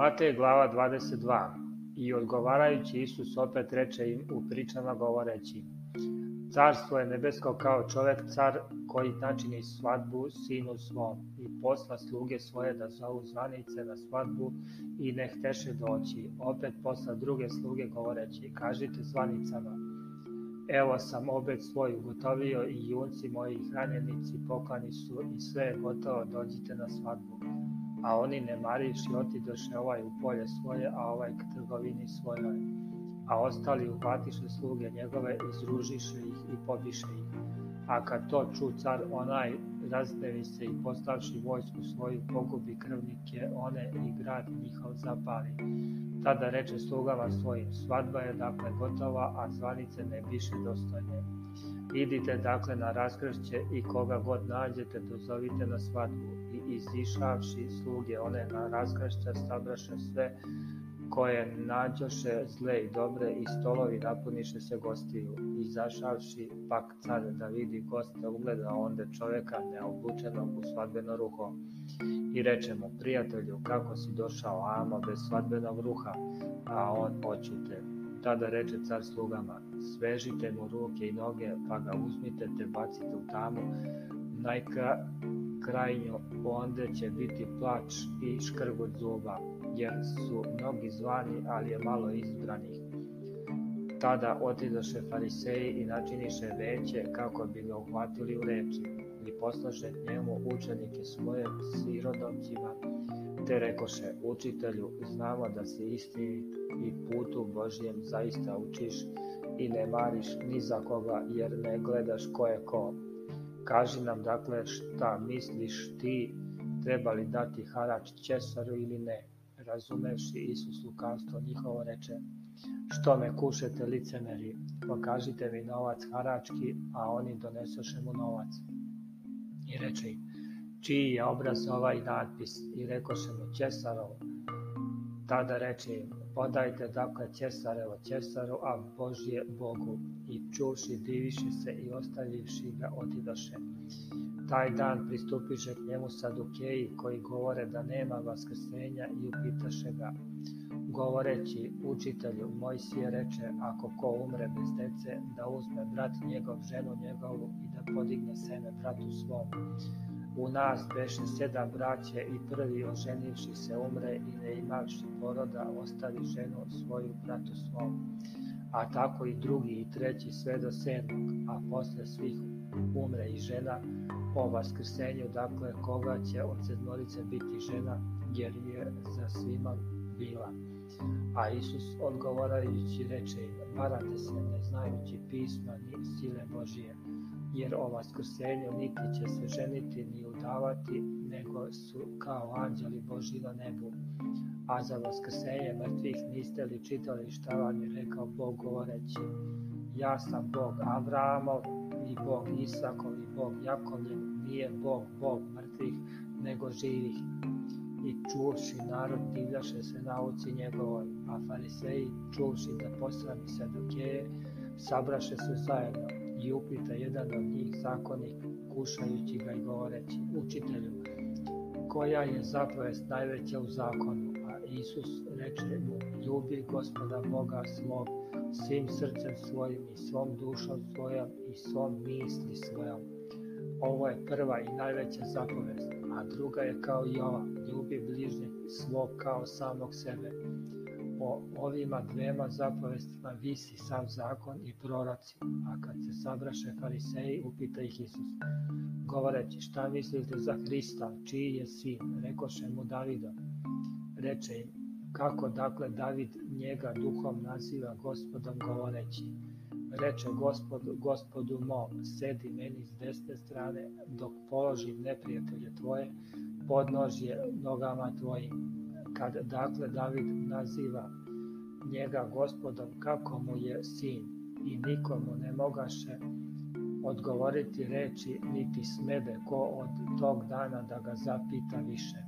Matej glava 22. I odgovarajući Isus opet reče im u pričama govoreći, Carstvo je nebesko kao čovek car koji načini svadbu sinu svom i posla sluge svoje da zovu zvanice na svadbu i ne hteše doći. Opet posla druge sluge govoreći, kažite zvanicama, evo sam obet svoj ugotovio i junci moji hranjenici poklani su i sve je gotovo, dođite na svadbu a oni nemariši otidoše ovaj u polje svoje, a ovaj k trgovini svojoj. A ostali uhvatiše sluge njegove, izružiše ih i pobiše ih. A kad to ču car onaj razdevi se i postavši vojsku svoju pogubi krvnike one i grad njihov zapali. Tada reče slugama svojim, svadba je dakle gotova, a zvanice ne biše dostojne. Idite dakle na raskršće i koga god nađete dozovite na svadbu izišavši sluge one na raskršća sabraše sve koje nađoše zle i dobre i stolovi napuniše se gostiju. Izašavši pak car da vidi goste ugleda onda čoveka neobučenog u svadbeno ruho. I reče mu, prijatelju, kako si došao amo bez svadbenog ruha, a on počite. Tada reče car slugama, svežite mu ruke i noge, pa ga uzmite te bacite u tamu, najka, kraj onda će biti plač i škrgut zuba, jer su mnogi zvani, ali je malo izbranih. Tada otidoše fariseji i načiniše veće kako bi ga uhvatili u reči i poslaše njemu učenike svoje sirodomcima, te rekoše, učitelju, znamo da se isti i putu Božijem zaista učiš i ne mariš ni za koga jer ne gledaš ko je ko, Kaži nam dakle šta misliš ti, treba li dati harač Ćesaru ili ne? i Isus lukavstvo njihovo reče, što me kušete licemeri, pokažite mi novac harački, a oni donesoše mu novac. I reče im, čiji je obraz ovaj natpis? I rekoše mu Ćesarov, Тада рече им: Одајте дакле ћесарево ћесару, а Божје Богу. И чувши, дивиши се и оставивши га, отидоше. Тај дан приступише к њему Садукеји, који говоре да нема воскресења, и упиташе га, govoreći učitelju Mojsije reče ako ko umre bez dece da uzme brat njegov ženu njegovu i da podigne seme bratu svom U nas beše sedam braće i prvi oženivši se umre i ne imavši poroda ostavi ženu svoju bratu svom. A tako i drugi i treći sve do sedmog, a posle svih umre i žena po vaskrsenju, dakle koga će od sedmorice biti žena, jer je za svima bila. A Isus odgovarajući reče im, varate se ne znajući pisma ni sile Božije jer o vaskrsenju niti će se ženiti ni udavati, nego su kao anđeli Boži na nebu. A za vaskrsenje mrtvih niste li čitali šta vam je rekao Bog govoreći? Ja sam Bog Avramov, ni Bog Isakov, ni Bog Jakovljev, nije Bog Bog mrtvih, nego živih. I čuvši narod divljaše se nauci njegovoj, a fariseji čuvši da posrami se dok je, sabraše se zajedno i upita jedan od njih zakonik, kušajući ga i govoreći, učitelju, koja je zapovest najveća u zakonu? A Isus reče mu, ljubi gospoda Boga svog, svim srcem svojim i svom dušom svojom i svom misli svojom. Ovo je prva i najveća zapovest, a druga je kao i ova, ljubi bližnje svog kao samog sebe po ovima dvema zapovestima visi sav zakon i proroci, a kad se sabraše fariseji, upita ih Isus, govoreći šta mislite za Hrista, čiji je sin, rekoše mu Davido, reče im, kako dakle David njega duhom naziva gospodom govoreći, reče gospod, gospodu mom, sedi meni s desne strane, dok položim neprijatelje tvoje, podnožje nogama tvojim Kad dakle David naziva njega gospodom kako mu je sin i nikomu ne mogaše odgovoriti reči niti smede ko od tog dana da ga zapita više.